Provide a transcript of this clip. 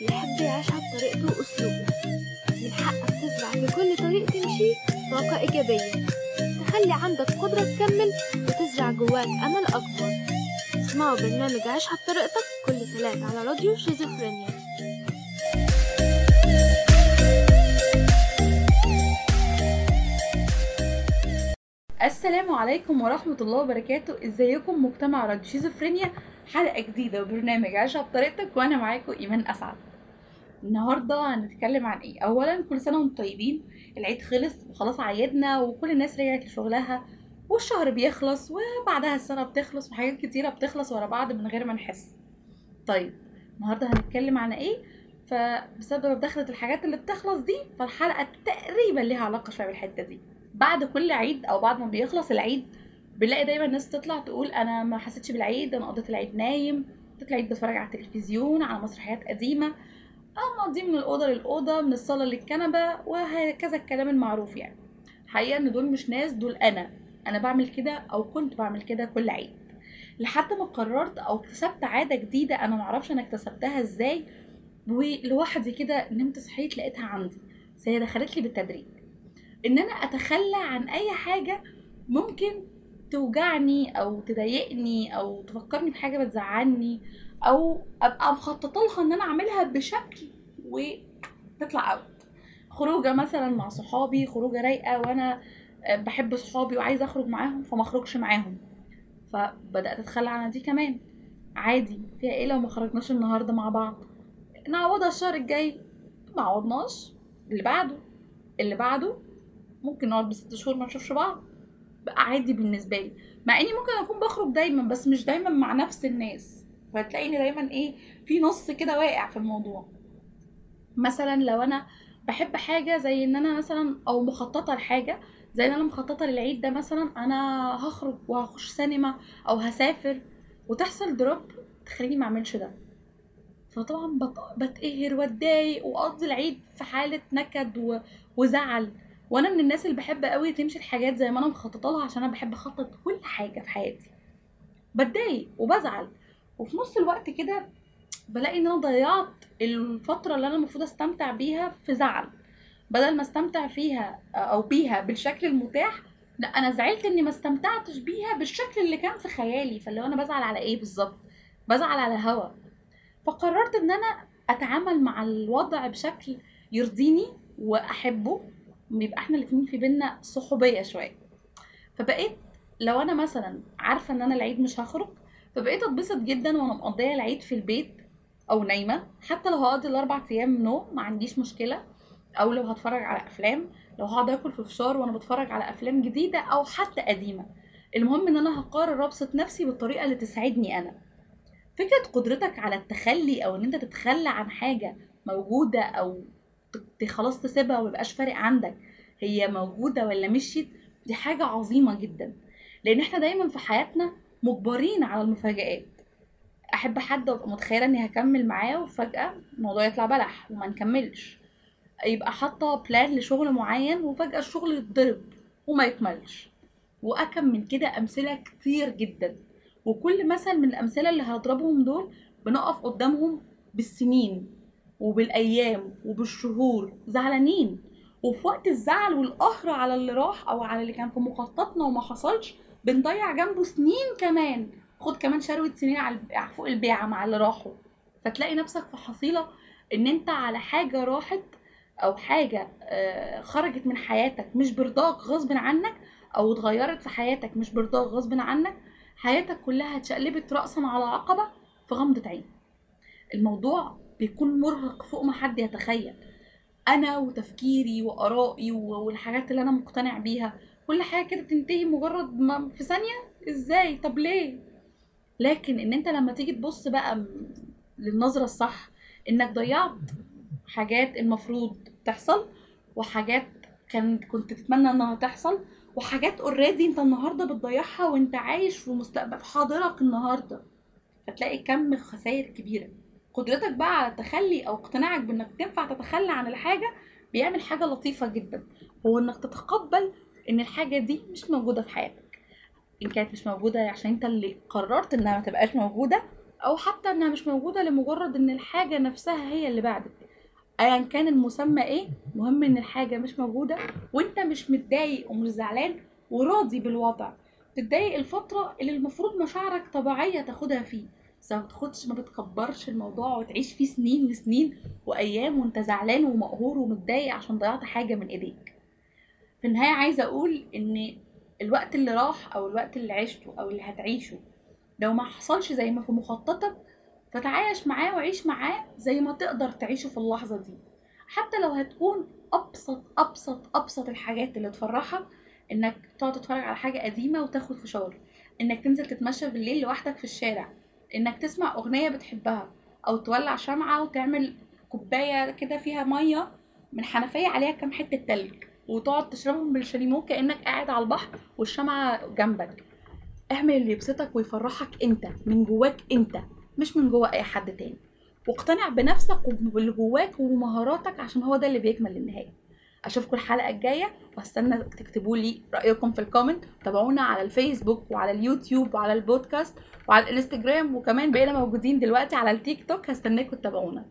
بيحب يعيشها بطريقته وأسلوبه من حقك تزرع في كل طريق تمشي طاقة إيجابية. تخلي عندك قدرة تكمل وتزرع جواك أمل أكبر. اسمعوا برنامج عيشها بطريقتك كل ثلاث على راديو شيزوفرينيا. السلام عليكم ورحمة الله وبركاته. إزيكم مجتمع راديو شيزوفرينيا؟ حلقة جديدة وبرنامج عيشها بطريقتك وأنا معاكم إيمان أسعد. النهاردة هنتكلم عن إيه؟ اولا كل سنة وأنتم طيبين العيد خلص وخلاص عيدنا وكل الناس رجعت لشغلها والشهر بيخلص وبعدها السنة بتخلص وحاجات كتيرة بتخلص ورا بعض من غير ما نحس. طيب النهاردة هنتكلم عن إيه؟ فبسبب دخلة الحاجات اللي بتخلص دي فالحلقة تقريبا ليها علاقة شوية بالحتة دي. بعد كل عيد أو بعد ما بيخلص العيد بنلاقي دايما الناس تطلع تقول أنا ما حسيتش بالعيد أنا قضيت العيد نايم قضيت العيد بتفرج على التلفزيون على مسرحيات قديمة مقضيه من الأوضة للأوضة من الصالة للكنبة وهكذا الكلام المعروف يعني. الحقيقة إن دول مش ناس دول أنا. أنا بعمل كده أو كنت بعمل كده كل عيد. لحد ما قررت أو اكتسبت عادة جديدة أنا معرفش أنا اكتسبتها إزاي ولوحدي كده نمت صحيت لقيتها عندي. بس هي دخلت لي بالتدريج. إن أنا أتخلى عن أي حاجة ممكن توجعني أو تضايقني أو تفكرني بحاجة بتزعلني أو أبقى مخططة لها إن أنا أعملها بشكل وتطلع اوت خروجة مثلا مع صحابي خروجة رايقة وأنا بحب صحابي وعايزة أخرج معاهم فما أخرجش معاهم. فبدأت أتخلى عن دي كمان. عادي فيها إيه لو ما خرجناش النهارده مع بعض؟ نعوضها الشهر الجاي. ما عوضناش. اللي بعده اللي بعده ممكن نقعد بست شهور ما نشوفش بعض. بقى عادي بالنسبة لي. مع إني ممكن أكون بخرج دايما بس مش دايما مع نفس الناس. فتلاقيني دايما إيه في نص كده واقع في الموضوع. مثلا لو أنا بحب حاجة زي إن أنا مثلا أو مخططة لحاجة زي إن أنا مخططة للعيد ده مثلا أنا هخرج وهخش سينما أو هسافر وتحصل دروب تخليني ما أعملش ده. فطبعا بت- بتقهر واتضايق وأقضي العيد في حالة نكد و... وزعل. وأنا من الناس اللي بحب قوي تمشي الحاجات زي ما أنا مخططة لها عشان أنا بحب أخطط كل حاجة في حياتي. بتضايق وبزعل. وفي نص الوقت كده بلاقي إن أنا ضيعت الفترة اللي أنا المفروض أستمتع بيها في زعل. بدل ما أستمتع فيها أو بيها بالشكل المتاح لا أنا زعلت إني ما استمتعتش بيها بالشكل اللي كان في خيالي. فاللي أنا بزعل على إيه بالظبط؟ بزعل على هوا. فقررت إن أنا أتعامل مع الوضع بشكل يرضيني وأحبه. بيبقى إحنا الاتنين في بينا صحوبية شوية. فبقيت لو أنا مثلا عارفة إن أنا العيد مش هخرج فبقيت أتبسط جدا وأنا مقضية العيد في البيت. أو نايمة. حتى لو هقضي الأربع أيام نوم ما عنديش مشكلة. أو لو هتفرج على أفلام لو هقعد آكل في فشار وأنا بتفرج على أفلام جديدة أو حتى قديمة. المهم إن أنا هقرر أبسط نفسي بالطريقة اللي تسعدني أنا. فكرة قدرتك على التخلي أو إن أنت تتخلى عن حاجة موجودة أو خلاص تسيبها وميبقاش فارق عندك هي موجودة ولا مشيت؟ دي حاجة عظيمة جدا. لأن إحنا دايما في حياتنا مجبرين على المفاجآت. أحب حد وأبقى متخيلة إني هكمل معاه وفجأة الموضوع يطلع بلح وما نكملش. يبقى حاطة بلان لشغل معين وفجأة الشغل يتضرب وما يكملش. وأكم من كده أمثلة كتير جدا. وكل مثل من الأمثلة اللي هضربهم دول بنقف قدامهم بالسنين وبالأيام وبالشهور زعلانين. وفي وقت الزعل والقهر على اللي راح أو على اللي كان في مخططنا وما حصلش بنضيع جنبه سنين كمان خد كمان شروة سنين على فوق البيعة مع اللي راحوا. فتلاقي نفسك في حصيلة إن أنت على حاجة راحت أو حاجة آه، خرجت من حياتك مش برضاك غصب عنك أو اتغيرت في حياتك مش برضاك غصب عنك حياتك كلها اتشقلبت رأسا على عقبة في غمضة عين. الموضوع بيكون مرهق فوق ما حد يتخيل. أنا وتفكيري وآرائي والحاجات اللي أنا مقتنع بيها كل حاجة كده تنتهي مجرد ما في ثانية إزاي؟ طب ليه؟ لكن إن أنت لما تيجي تبص بقى للنظرة الصح إنك ضيعت حاجات المفروض تحصل وحاجات كان كنت تتمنى إنها تحصل وحاجات اوريدي أنت النهارده بتضيعها وأنت عايش في مستقبل حاضرك النهارده. فتلاقي كم خسائر كبيرة. قدرتك بقى على التخلي أو اقتناعك بإنك تنفع تتخلى عن الحاجة بيعمل حاجة لطيفة جدا. هو إنك تتقبل إن الحاجة دي مش موجودة في حياتك. إن كانت مش موجودة عشان أنت اللي قررت إنها ما تبقاش موجودة أو حتى إنها مش موجودة لمجرد إن الحاجة نفسها هي اللي بعدت. ايا كان المسمى إيه مهم إن الحاجة مش موجودة وأنت مش متضايق ومش زعلان وراضي بالوضع. تتضايق الفترة اللي المفروض مشاعرك طبيعية تاخدها فيه. بس ما بتاخدش ما بتكبرش الموضوع وتعيش فيه سنين وسنين وأيام وأنت زعلان ومقهور ومتضايق عشان ضيعت حاجة من إيديك. في النهاية عايزة أقول إن الوقت اللي راح أو الوقت اللي عشته أو اللي هتعيشه. لو ما حصلش زي ما في مخططك فتعايش معاه وعيش معاه زي ما تقدر تعيشه في اللحظة دي. حتى لو هتكون أبسط أبسط أبسط الحاجات اللي تفرحك إنك تقعد تتفرج على حاجة قديمة وتاخد فشار. إنك تنزل تتمشى بالليل لوحدك في الشارع. إنك تسمع أغنية بتحبها أو تولع شمعة وتعمل كوباية كده فيها مية من حنفية عليها كام حتة تلج. وتقعد تشربهم بالشاليمو كأنك قاعد على البحر والشمعة جنبك. اعمل اللي يبسطك ويفرحك انت من جواك انت مش من جوا أي حد تاني. واقتنع بنفسك وباللي جواك ومهاراتك عشان هو ده اللي بيكمل للنهاية. أشوفكم الحلقة الجاية وأستنى تكتبوا لي رأيكم في ال comment تابعونا على الفيسبوك وعلى اليوتيوب وعلى البودكاست وعلى الانستجرام وكمان بقينا موجودين دلوقتي على التيك توك هستناكم تتابعونا.